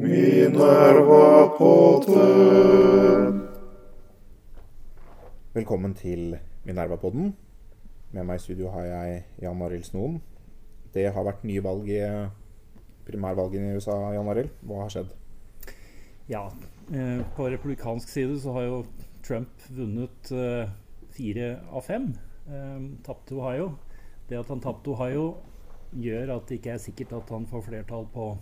Minerva-podden. Velkommen til Minerva-podden. Med meg i studio har jeg Jan Arild Snoen. Det har vært nye valg i primærvalgene i USA, Jan Arild. Hva har skjedd? Ja, eh, på republikansk side så har jo Trump vunnet eh, fire av fem. Eh, tapte Ohio. Det at han tapte Ohio, gjør at det ikke er sikkert at han får flertall på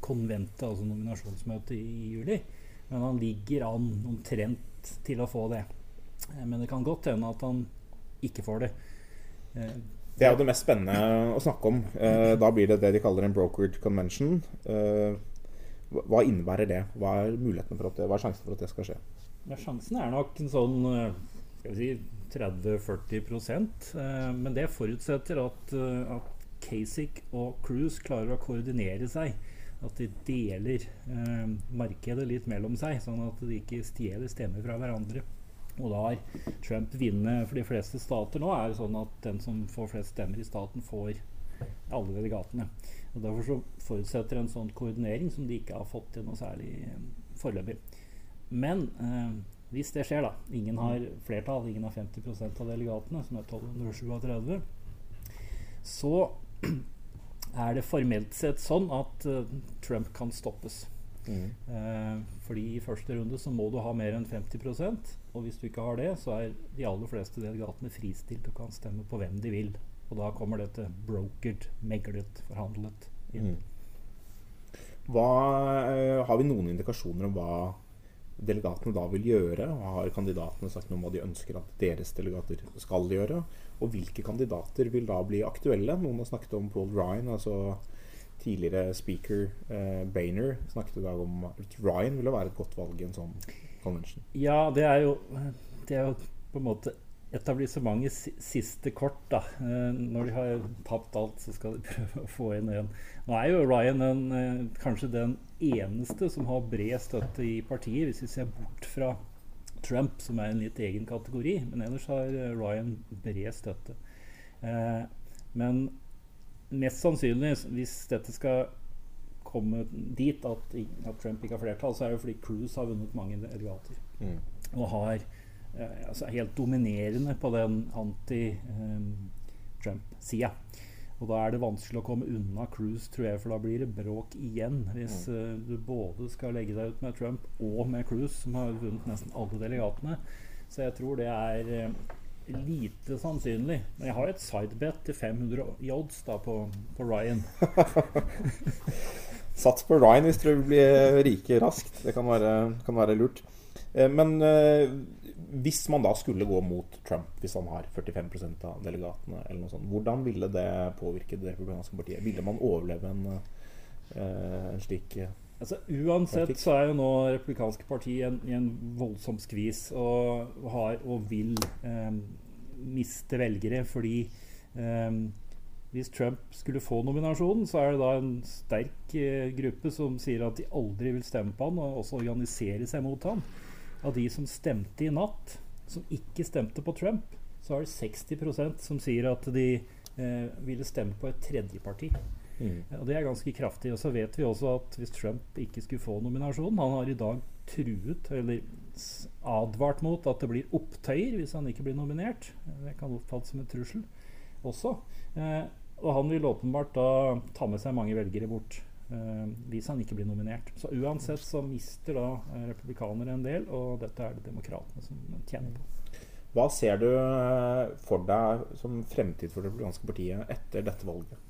konventet, altså nominasjonsmøtet i juli. Men han ligger an omtrent til å få det. Eh, men det kan godt hende at han ikke får det. Eh, Det er jo det mest spennende å snakke om. Eh, Da blir det det de kaller en brokered convention. Eh, hva- innebærer det? Hva er mulighetene for at det, hva er sjansen for at det skal skje? Ja, sjansen er nok en sånn eh, si 30-40 eh, Men det forutsetter at, eh, at Kasich og Cruise klarer å koordinere seg. At de deler eh, markedet litt mellom seg, sånn at de ikke stjeler stemmer fra hverandre. Og da har Trump vunnet for de fleste stater nå, er det sånn at den som får flest stemmer i staten, får alle delegatene. Og Derfor så forutsetter en sånn koordinering som de ikke har fått til noe særlig eh, foreløpig. Men eh, hvis det skjer, da Ingen har flertall, ingen har 50% av delegatene, som er 1237, så er det formelt sett sånn at uh, Trump kan stoppes. Eh, fordi i første runde så må du ha mer enn 50% og hvis du ikke har det, så er de aller fleste delegatene fristilt og kan stemme på hvem de vil. Og da kommer dette brokered, meglet, forhandlet inn. Hva, uh, har vi noen indikasjoner om hva delegatene da vil gjøre? Har kandidatene sagt noe om hva de ønsker at deres delegater skal gjøre? Og hvilke kandidater vil da bli aktuelle? Noen har snakket om Paul Ryan, altså tidligere speaker eh, Boehner snakket i dag om at Ryan ville være et godt valg i en sånn convention. Ja, det er jo, det er jo på en måte etablissementets siste kort. da. Eh, når de har tapt alt, så skal de prøve å få inn en. Nå er jo Ryan den, eh, kanskje den eneste som har bred støtte i partiet, hvis vi ser bort fra Trump, som er en litt egen kategori. Men ellers har eh, Ryan bred støtte. Men mest sannsynlig, hvis dette skal komme dit at, at Trump ikke har flertall, så er det fordi Cruise har vunnet mange delegater. Mm. Og har altså er helt dominerende på den anti-Trump-sida. og da er det vanskelig å komme unna Cruise, tror jeg, for da blir det bråk igjen. Hvis uh, du både skal legge deg ut med Trump og med Cruise, som har vunnet nesten alle delegatene. Så jeg tror det er uh, lite sannsynlig. Men jeg har et sidebet til 500 i odds da på, på Ryan. Sats på Ryan hvis vil bli rike raskt. Det kan være, kan være lurt. Eh, Men eh, hvis man da skulle gå mot Trump, hvis han har 45% av delegatene, eller noe sånt, hvordan ville det påvirke det republikanske partiet? Ville man overleve en, eh, en slik eh, Altså, uansett så er jo nå republikanske parti i en, en voldsom skvis og, har og vil eh, miste velgere fordi eh, hvis Trump skulle få nominasjonen, så er det da en sterk eh, gruppe som sier at de aldri vil stemme på han, og også organisere seg mot han. Av de som stemte i natt, som ikke stemte på Trump, så er det 60% som sier at de eh, ville stemme på et tredjeparti. mm. Og det er ganske kraftig. Og så vet vi også at hvis Trump ikke skulle få nominasjonen Han har i dag truet, eller advart mot, at det blir opptøyer hvis han ikke blir nominert. Det kan oppfattes som en trussel også. Eh, og han vil åpenbart da ta med seg mange velgere bort hvis han ikke blir nominert. Så uansett så mister da eh, republikanere en del, og dette er det demokratene som tjener på. Hva ser du eh, for deg som fremtid for det republikanske partiet etter dette valget?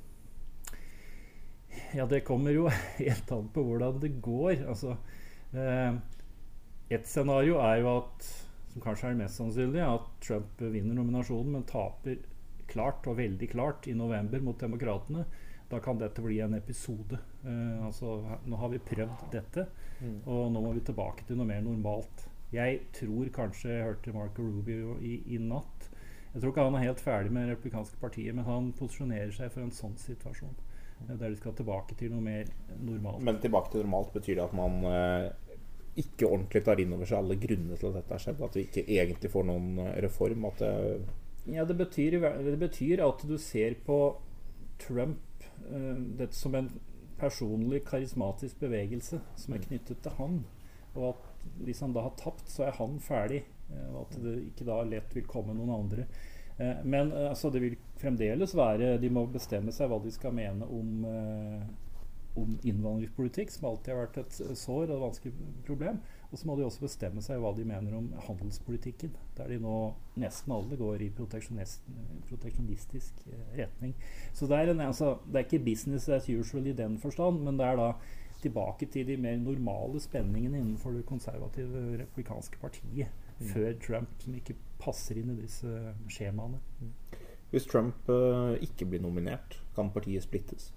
Ja, det kommer jo helt an på hvordan det går. Altså, eh, et scenario er jo at, som kanskje er det mest sannsynlige, at Trump vinner nominasjonen, men taper klart og veldig klart i november mot Demokratene. Da kan dette bli en episode. Uh, altså, nå har vi prøvd dette, og nå må vi tilbake til noe mer normalt. Jeg tror kanskje jeg hørte Marco Rubio i, i natt. Jeg tror ikke han er helt ferdig med det republikanske partiet, men han posisjonerer seg for en sånn situasjon. Uh, Der de skal tilbake til noe mer normalt. Men tilbake til normalt betyr det at man uh, ikke ordentlig tar inn over seg alle grunnene til at dette har skjedd? At vi ikke egentlig får noen reform? At det, Ja, det betyr, det betyr at du ser på Trump dette som en personlig karismatisk bevegelse som er knyttet til han. Og at hvis han da har tapt, så er han ferdig. Eh, og at det ikke da lett vil komme noen andre. Eh, men eh, altså, det vil fremdeles være De må bestemme seg hva de skal mene om, om innvandringspolitikk, som alltid har vært et sår og et vanskelig problem. Og så må de også bestemme seg hva de mener om handelspolitikken, der de nå nesten alle går i proteksjonistisk retning. Så det er, en, altså, det er ikke business as usual i den forstand, men det er da tilbake til de mer normale spenningene innenfor det konservative republikanske partiet mm. før Trump, som ikke passer inn i disse skjemaene. Hvis Trump uh, ikke blir nominert, kan partiet splittes?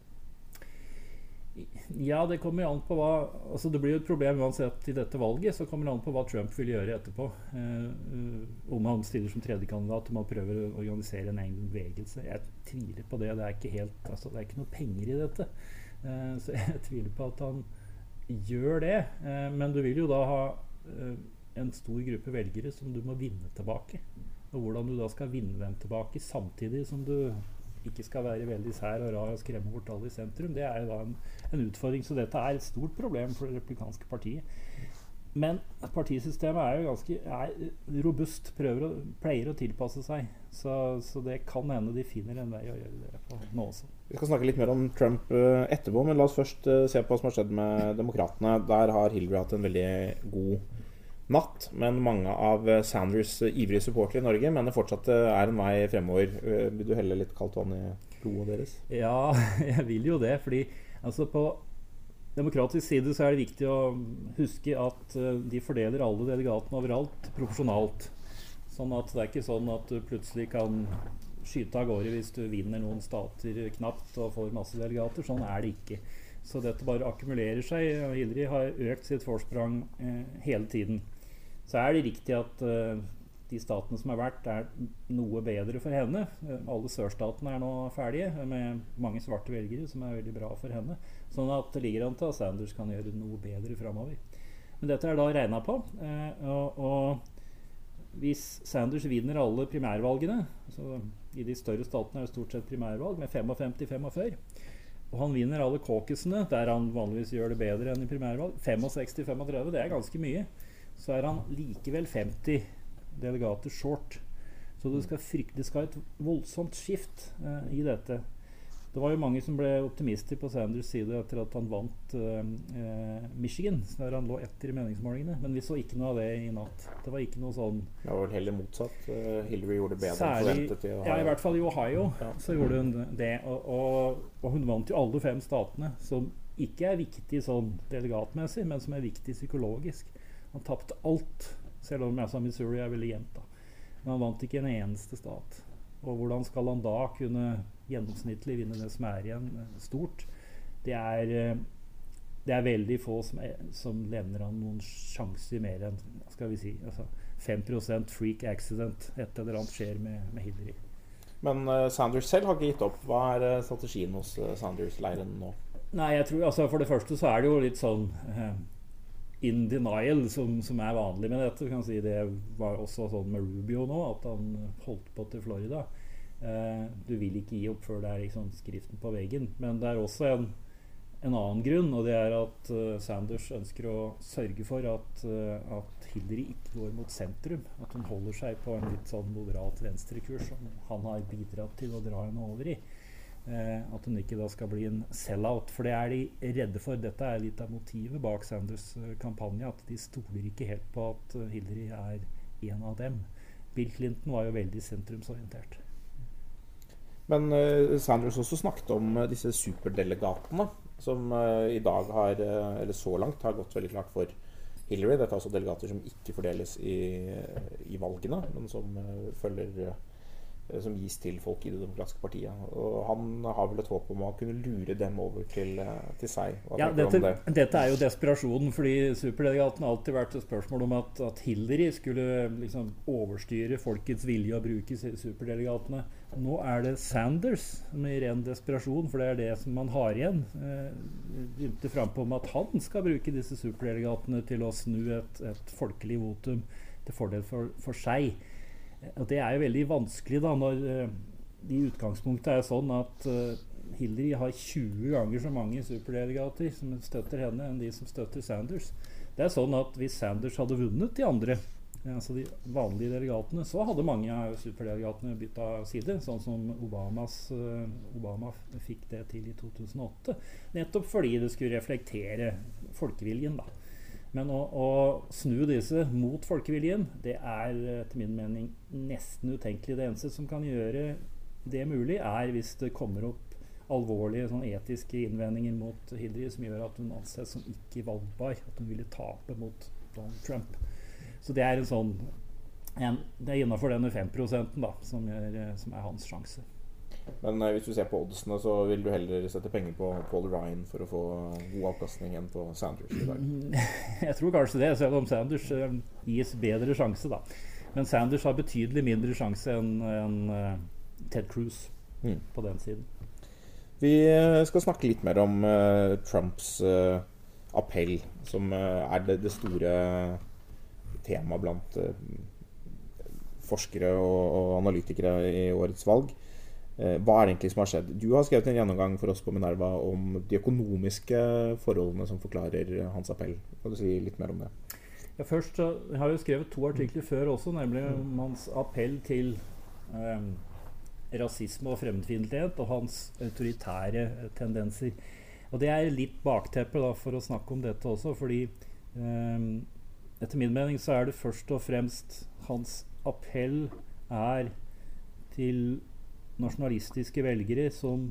Ja, det kommer an på hva altså Det blir jo et problem uansett i dette valget. Så kommer det an på hva Trump vil gjøre etterpå. Uh, uh, om han stiller som tredjekandidat, om han prøver å organisere en egen bevegelse. Jeg tviler på det. Det er ikke, helt, altså, det er ikke noe penger i dette. Eh, så jeg tviler på at han gjør det. Eh, men du vil jo da ha eh, en stor gruppe velgere som du må vinne tilbake. Og hvordan du da skal vinne dem tilbake samtidig som du ikke skal være veldig sær og rar og skremme bort alle i sentrum, det er jo da en, en utfordring. Så dette er et stort problem for det replikanske partiet. Men partisystemet er jo ganske er robust, å, pleier å tilpasse seg. Så, så, det kan hende de finner en vei å gjøre det på nå også. Vi skal snakke litt mer om Trump uh, etterpå, men la oss først uh, se på hva som har skjedd med demokratene. Der har Hillary hatt en veldig god natt, men mange av uh, Sanders ivrige supportere i Norge mener fortsatt det er en vei fremover. vil du helle litt kaldt vann i blodet deres? Ja, jeg vil jo det. fordi altså på demokratisk side så er det viktig å huske at de fordeler alle delegatene overalt proporsjonalt. Sånn at det er ikke sånn at du plutselig kan skyte av gårde hvis du vinner noen stater knapt og får masse delegater. Sånn er det ikke. Så dette bare akkumulerer seg. og Hillary har økt sitt forsprang eh, hele tiden. Så er det riktig at uh, de statene som har vært, er noe bedre for henne. Alle sørstatene er nå ferdige, med mange svarte velgere, som er veldig bra for henne. Sånn at det ligger an til at Sanders kan gjøre noe bedre framover. Men dette er da regna på. Eh, og, og hvis Sanders vinner alle primærvalgene så I de større statene er det stort sett primærvalg med 55-45. Og han vinner alle caucusene, der han vanligvis gjør det bedre enn i primærvalg. 65-35, det er ganske mye. Så er han likevel 50 delegater short. Så det skal, frykt, det skal et voldsomt skift eh, i dette. Det var jo mange som ble optimister på Sanders side etter at han vant eh, Michigan, der han lå etter i meningsmålingene. Men vi så ikke noe av det i natt. Det var ikke noe sånn Det var vel heller motsatt. Uh, Hillary gjorde det bedre Særlig, enn forventet i Ohio. Ja, i hvert fall i Ohio ja. så gjorde hun det. Og, og, og, hun vant jo alle fem statene, som ikke er viktig sånn delegatmessig, men som er viktig psykologisk. Han tapte alt, selv om jeg sa Missouri er veldig jevnt. Men han vant ikke en eneste stat. Og hvordan skal han da kunne gjennomsnittlig vinne det som er igjen eh, stort? Det er, eh, det er veldig få som, er, som levner han noen sjanser mer enn skal vi si, altså 5% freak accident. Et eller annet skjer med, med Hillary. Men uh, Sanders selv har ikke gitt opp. Hva er uh, strategien hos uh, Sanders-leiren nå? Nei, jeg tror, altså For det første så er det jo litt sånn in denial som, som, er vanlig med dette. Kan si det var også sånn med Rubio nå, at han holdt på til Florida. Eh, du vil ikke gi opp før det er liksom skriften på veggen. Men det er også en, en annen grunn, og det er at uh, Sanders ønsker å sørge for at, uh, at, Hillary ikke går mot sentrum. At hun holder seg på en litt sånn moderat venstrekurs som han har bidratt til å dra henne over i. Eh, at hun ikke da skal bli en sell-out. For det er de redde for. Dette er litt av motivet bak Sanders eh, kampanje. At de stoler ikke helt på at eh, Hillary er en av dem. Bill Clinton var jo veldig sentrumsorientert. Men uh, Sanders også snakket om uh, disse superdelegatene, som uh, i dag har, eller så langt, har gått veldig klart for Hillary. Dette er altså delegater som ikke fordeles i, i valgene, men som følger som gis til folk i Det demokratiske partiet. Og han har vel et håp om å kunne lure dem over til, eh, til seg. Ja, dette, det? dette, er jo desperasjonen, fordi superdelegaten har alltid vært et spørsmål om at, at Hillary skulle liksom overstyre folkets vilje å bruke superdelegatene. Nå er det Sanders med ren desperasjon, for det er det som man har igjen. Eh, begynte frampå om at han skal bruke disse superdelegatene til å snu et, et folkelig votum til fordel for, for seg. Og det er jo veldig vanskelig da når uh, i utgangspunktet er sånn at uh, Hillary har 20 ganger så mange superdelegater som støtter henne, enn de som støtter Sanders. Det er sånn at Hvis Sanders hadde vunnet de andre, altså de vanlige delegatene, så hadde mange av superdelegatene bytta side, sånn som Obamas, uh, Obama fikk det til i 2008. Nettopp fordi det skulle reflektere folkeviljen. da. Men å, å, snu disse mot folkeviljen, det er etter min mening nesten utenkelig. Det eneste som kan gjøre det mulig, er hvis det kommer opp alvorlige sånn, etiske innvendinger mot Hillary som gjør at hun anses som ikke valgbar. At hun ville tape mot Donald Trump. Så det er en sånn en, Det er innafor denne 5 da, som er, som er hans sjanse. Men eh, hvis du ser på oddsene, så vil du heller sette penger på Paul Ryan for å få god avkastning enn på Sanders i dag? Jeg tror kanskje det, selv om Sanders eh, gis bedre sjanse, da. Men Sanders har betydelig mindre sjanse enn en, uh, Ted Cruz mm. på den siden. Vi eh, skal snakke litt mer om uh, Trumps uh, appell, som er det, det, store temaet blant forskere og, og analytikere i årets valg. Eh, hva er det egentlig som har skjedd? Du har skrevet en gjennomgang for oss på Minerva om de økonomiske forholdene som forklarer hans appell. Kan du si litt mer om det? Ja, først, Jeg har jo skrevet to artikler før også, nemlig om hans appell til um, rasisme og fremmedfiendtlighet og hans autoritære tendenser. Og Det er litt bakteppe for å snakke om dette også, fordi um, etter min mening så er det først og fremst hans appell er til nasjonalistiske velgere som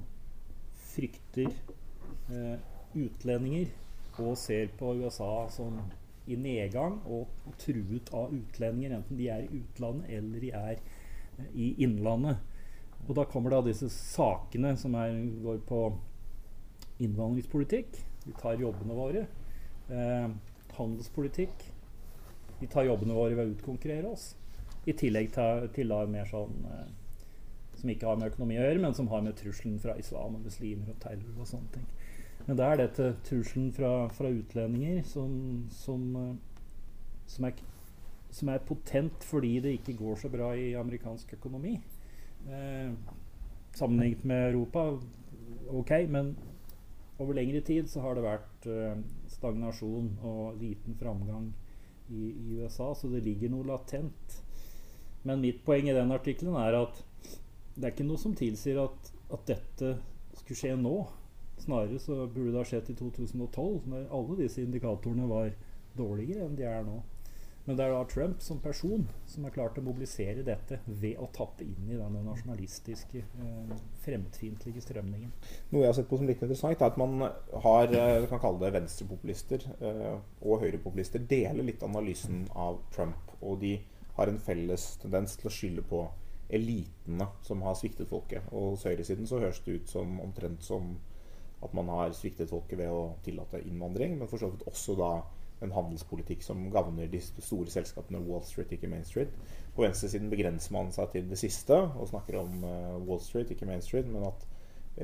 frykter eh, utlendinger og ser på USA som i nedgang og truet av utlendinger, enten de er i utlandet eller de er eh, i innlandet. Og da kommer da disse sakene som er, går på innvandringspolitikk. De tar jobbene våre. Eh, handelspolitikk. De tar jobbene våre ved å utkonkurrere oss. I tillegg til, til da mer sånn eh, som ikke har med økonomi å gjøre, men som har med trusselen fra islam og muslimer og terror og sånne ting. Men det er dette trusselen fra, fra utlendinger som, som, eh, som, er, som, er, potent fordi det ikke går så bra i amerikansk økonomi. Eh, sammenlignet med Europa, ok, men over lengre tid så har det vært eh, stagnasjon og liten framgang i, i USA, så det ligger noe latent. Men mitt poeng i den artikkelen er at det er ikke noe som tilsier at, at, dette skulle skje nå. Snarere så burde det ha skjedd i 2012, når alle disse indikatorene var dårligere enn de er nå. Men det er da Trump som person som har klart å mobilisere dette ved å tappe inn i denne nasjonalistiske, eh, fremmedfiendtlige strømningen. Noe jeg har sett på som litt interessant, er at man har vi kan kalle det venstrepopulister eh, og høyrepopulister deler litt analysen av Trump. Og de har en felles tendens til å skylde på elitene som har sviktet folket. Og hos høyresiden så høres det ut som omtrent som at man har sviktet folket ved å tillate innvandring, men for så vidt også da en handelspolitikk som gagner de store selskapene Wall Street, ikke Main Street. På venstresiden begrenser man seg til det siste og snakker om uh, Wall Street, ikke Main Street, men at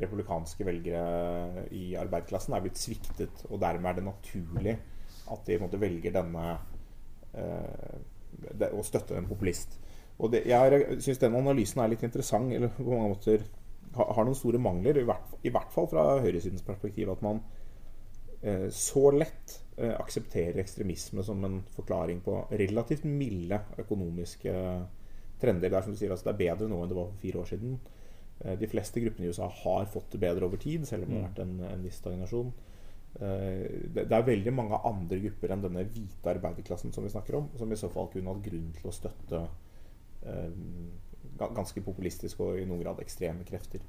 republikanske velgere i arbeiderklassen er blitt sviktet, og dermed er det naturlig at de måte, velger denne uh, det, å støtte en populist. Og det, jeg syns den analysen er litt interessant, eller på mange måter har, har noen store mangler. I hvert, I hvert, fall fra høyresidens perspektiv. At man eh, så lett eh, aksepterer ekstremisme som en forklaring på relativt milde økonomiske trender. Det er som du sier, altså, det er bedre nå enn det var for fire år siden. Eh, de fleste gruppene i USA har fått det bedre over tid, selv om det har mm. vært en, en viss stagnasjon. Eh, det, det er veldig mange andre grupper enn denne hvite arbeiderklassen som vi snakker om, som i så fall kunne hatt grunn til å støtte ganske populistiske og i noen grad ekstreme krefter.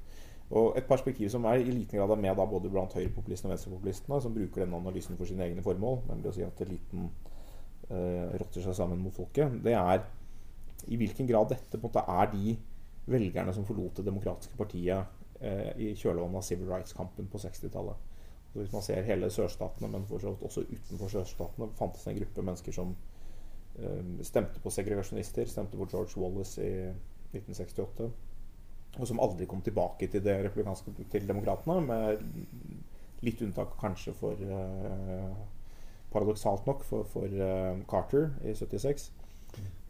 Og Et perspektiv som er i liten grad er med da både blant høyrepopulistene og venstrepopulistene, som bruker denne analysen for sine egne formål, nemlig å si at eliten uh, rotter seg sammen mot folket, det er i hvilken grad dette på en måte er de velgerne som forlot Det demokratiske partiet uh, i kjølvannet av civil rights-kampen på 60-tallet. Hvis man ser hele sørstatene, men også utenfor sørstatene, fantes det en gruppe mennesker som Eh, stemte på segregasjonister, stemte på George Wallace i 1968. Og som aldri kom tilbake til, det republikanske, til demokratene, med litt unntak kanskje for uh, Paradoksalt nok for, for uh, Carter i 76,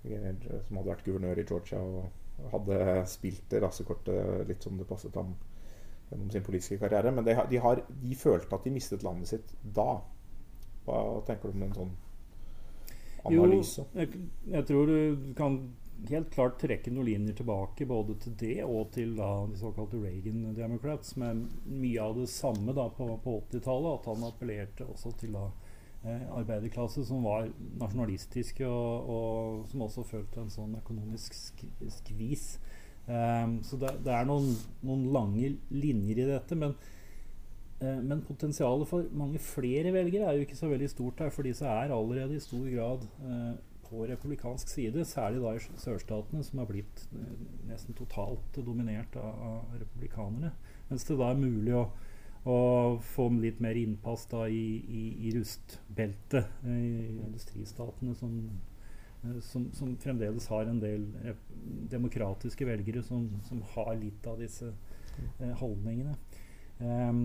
som hadde vært guvernør i Georgia og hadde spilt det rasekortet litt som det passet ham. gjennom sin politiske karriere. Men de, har, de, har, de, følte at de mistet landet sitt da. Hva tenker du om en sånn analyse? Jo, jeg, jeg tror du kan helt klart trekke noen linjer tilbake både til det og til da, de såkalte Reagan Democrats, med mye av det samme da, på, på 80-tallet. At han appellerte også til da, eh, arbeiderklasse som var nasjonalistiske, og, og, som også følte en sånn økonomisk sk skvis. Um, så det, det, er noen, noen, lange linjer i dette. Men, men potensialet for mange flere velgere er jo ikke så veldig stort her, for disse er allerede i stor grad uh, på republikansk side, særlig da i sørstatene, som har blitt eh, nesten totalt dominert av, republikanerne. Mens det da er mulig å, å få litt mer innpass da i, i, i rustbeltet, eh, i industristatene, som, eh, som, som, fremdeles har en del demokratiske velgere som, som har litt av disse eh, holdningene. Um,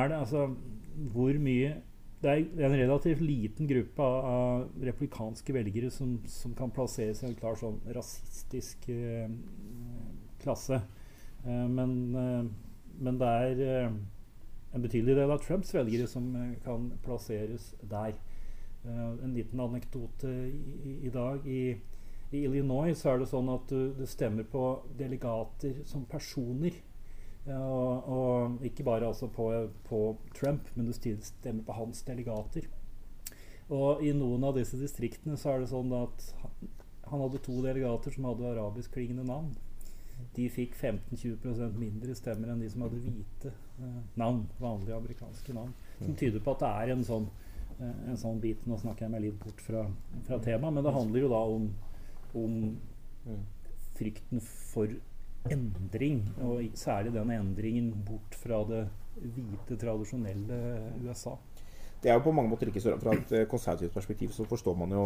er det altså Hvor mye det er en relativt liten gruppe av, av replikanske velgere som, som, kan plasseres i en klar sånn rasistisk eh, klasse. Eh, men, eh, men, det er eh, en betydelig del av Trumps velgere som eh, kan plasseres der. Eh, en liten anekdote i, i dag. I, I, Illinois så er det sånn at du, du stemmer på delegater som personer. Og, og, ikke bare altså på, på, Trump, men du stemmer på hans delegater. Og i noen av disse distriktene så er det sånn at han hadde to delegater som hadde arabiskklingende navn. De fikk 15-20% mindre stemmer enn de som hadde hvite eh, navn. Vanlige amerikanske navn. Som tyder på at det er en sånn, eh, en sånn bit Nå snakker jeg meg litt bort fra, fra temaet, men det handler jo da om, om frykten for endring, og særlig den endringen bort fra det hvite, tradisjonelle USA. Det er jo på mange måter ikke så Fra et eh, konservativt perspektiv så forstår man jo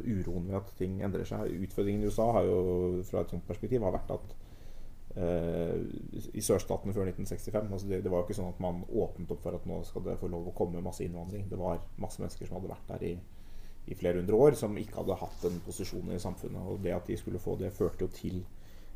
uroen ved at ting endrer seg. Utfordringen i USA har jo fra et sånt perspektiv har vært at uh, i sørstatene før 1965 altså det, det, var jo ikke sånn at man åpnet opp for at nå skal det få lov å komme masse innvandring. Det var masse mennesker som hadde vært der i, i flere hundre år, som ikke hadde hatt en posisjon i samfunnet. Og det at de skulle få det, førte jo til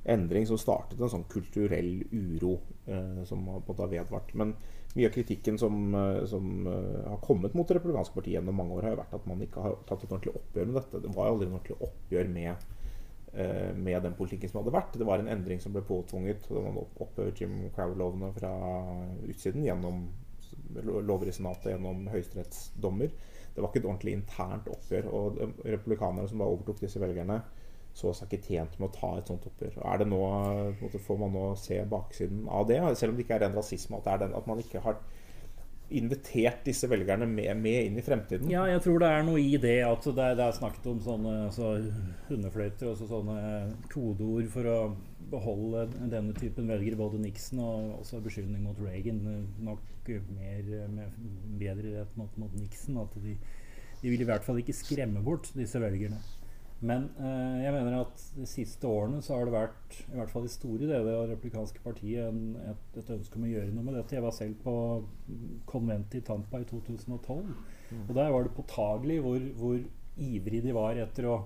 endring som startet en sånn kulturell uro eh, som på en måte har vedvart. Men mye av kritikken som, eh, som uh, har kommet mot det republikanske partiet gjennom mange år, har jo vært at man ikke har tatt et ordentlig oppgjør med dette. Det var jo aldri noe ordentlig oppgjør med, eh, med den politikken som hadde vært. Det var en endring som ble påtvunget da man opphøyet Jim Crow-lovene fra utsiden gjennom lover i Senatet gjennom høyesterettsdommer. Det var ikke et ordentlig internt oppgjør. Og republikanerne som da overtok disse velgerne, så seg ikke tjent med å ta et sånt oppgjør. Er det nå, Får man nå se baksiden av det, selv om det ikke er ren rasisme? At, den, at man ikke har invitert disse velgerne med, med, inn i fremtiden? Ja, jeg tror det er noe i det. at Det det er snakket om sånne altså, hundefløyter og sånne kodeord for å beholde denne typen velgere. Både Nixon og også beskyldning mot Reagan. Nok mer med bedre rett mot, mot Nixon. At de, de vil i hvert fall ikke skremme bort disse velgerne. Men eh, jeg mener at de siste årene så har det vært, i hvert fall i store deler av det republikanske partiet, en, et, et, ønske om å gjøre noe med dette. Jeg var selv på konventet i Tampa i 2012. Mm. Og der var det påtagelig hvor, hvor ivrig de var etter å,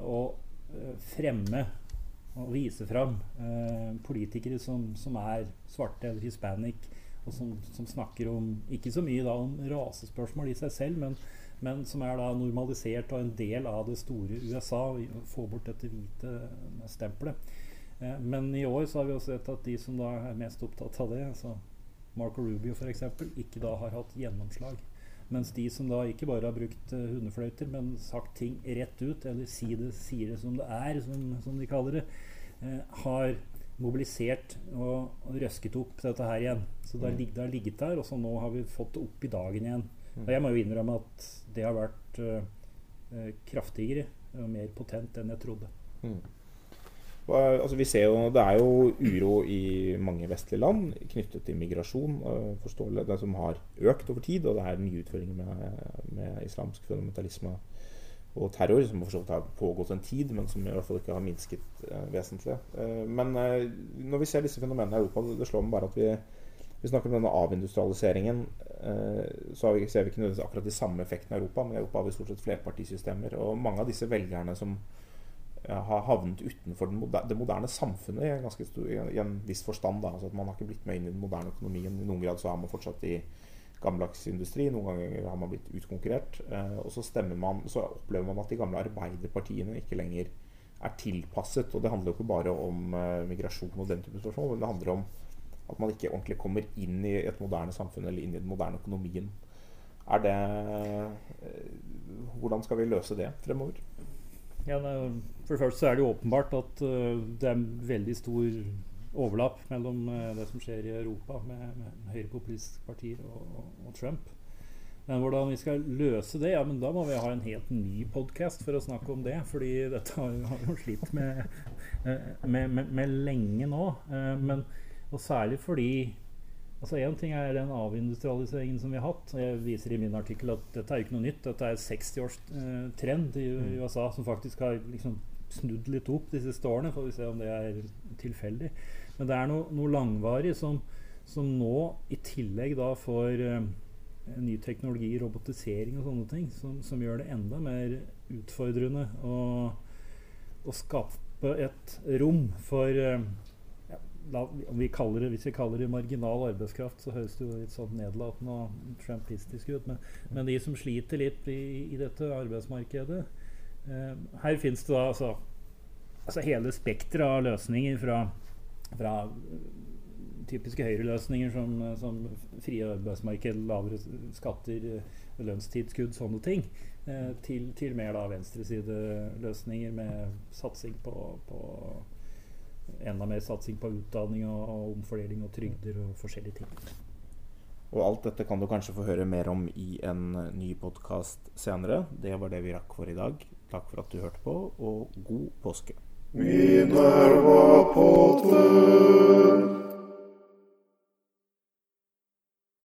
å uh, fremme og vise fram eh, politikere som, som, er svarte eller hispanic, og som, som, snakker om ikke så mye da om rasespørsmål i seg selv, men men som er da normalisert og en del av det store USA. Få bort dette hvite stempelet. Eh, men i år så har vi også sett at de som da er mest opptatt av det, altså Marco Rubio f.eks., ikke da har hatt gjennomslag. Mens de som da ikke bare har brukt uh, hundefløyter, men sagt ting rett ut, eller si det, sier det som det er, som, som de kaller det, har mobilisert og, og, røsket opp dette her igjen. Så det har, mm. det har ligget der, og så nå har vi fått det opp i dagen igjen. Og jeg må jo innrømme at det har vært uh, kraftigere og mer potent enn jeg trodde. Mm. Altså, vi ser jo, Det er jo uro i mange vestlige land knyttet til migrasjon. forståelig, det som har økt over tid. Og det er nye utfordringer med, med islamsk fundamentalisme og terror, som for så vidt har pågått en tid, men som i hvert fall ikke har minsket eh, vesentlig. Eh, men eh, når vi ser disse fenomenene i Europa, det slår meg bare at vi vi snakker om denne avindustrialiseringen. Eh, så ser vi ikke nødvendigvis akkurat de samme effektene i Europa, men i Europa har vi stort sett flerpartisystemer. Og mange av disse velgerne som har havnet utenfor moderne, det moderne samfunnet i stor, i en viss forstand. Da. Altså at Man har ikke blitt med inn i den moderne økonomien. I noen grad så er man fortsatt i gammeldags industri. Noen ganger har man blitt utkonkurrert. Eh, og så, man, så opplever man at de gamle arbeiderpartiene ikke lenger er tilpasset. Og det handler jo ikke bare om eh, migrasjon og den type spørsmål, men det handler om at man ikke ordentlig kommer inn i et moderne samfunn eller inn i den moderne økonomien. Er det eh, Hvordan skal vi løse det fremover? Ja, for det første så er det jo åpenbart at uh, det er veldig stor overlapp mellom uh, det som skjer i Europa med, med høyrepopulistiske partier og, og, Trump. Men hvordan vi skal løse det, ja, men da må vi ha en helt ny podkast for å snakke om det. fordi dette har vi jo slitt med, med, med, med, lenge nå. men, og særlig fordi Altså Én ting er den avindustrialiseringen som vi har hatt. og Jeg viser i min artikkel at dette er ikke noe nytt. Dette er 60 års eh, trend i, i, mm. USA som faktisk har liksom snudd litt opp de siste årene. Får vi se om det er tilfeldig. Men det er noe, noe langvarig som, som, nå i tillegg da får eh, ny teknologi, robotisering og sånne ting, som, som gjør det enda mer utfordrende å, å skape et rom for eh, la, vi det, Hvis vi kaller det marginal arbeidskraft, så høres det jo litt sånn nedlatende og trampistisk ut. Men, men, de som sliter litt i, i dette arbeidsmarkedet eh, Her fins det da altså, altså hele spekteret av løsninger fra, fra typiske høyreløsninger som, som frie arbeidsmarked, lavere skatter, lønnstilskudd, sånne ting, eh, til, til, mer da venstresideløsninger med satsing på, på enda mer satsing på utdanning og, og omfordeling og trygder og forskjellige ting. Og alt dette kan du kanskje få høre mer om i en ny podkast senere. Det var det vi rakk for i dag. Takk for at du hørte på, og god påske. Minerva Potter.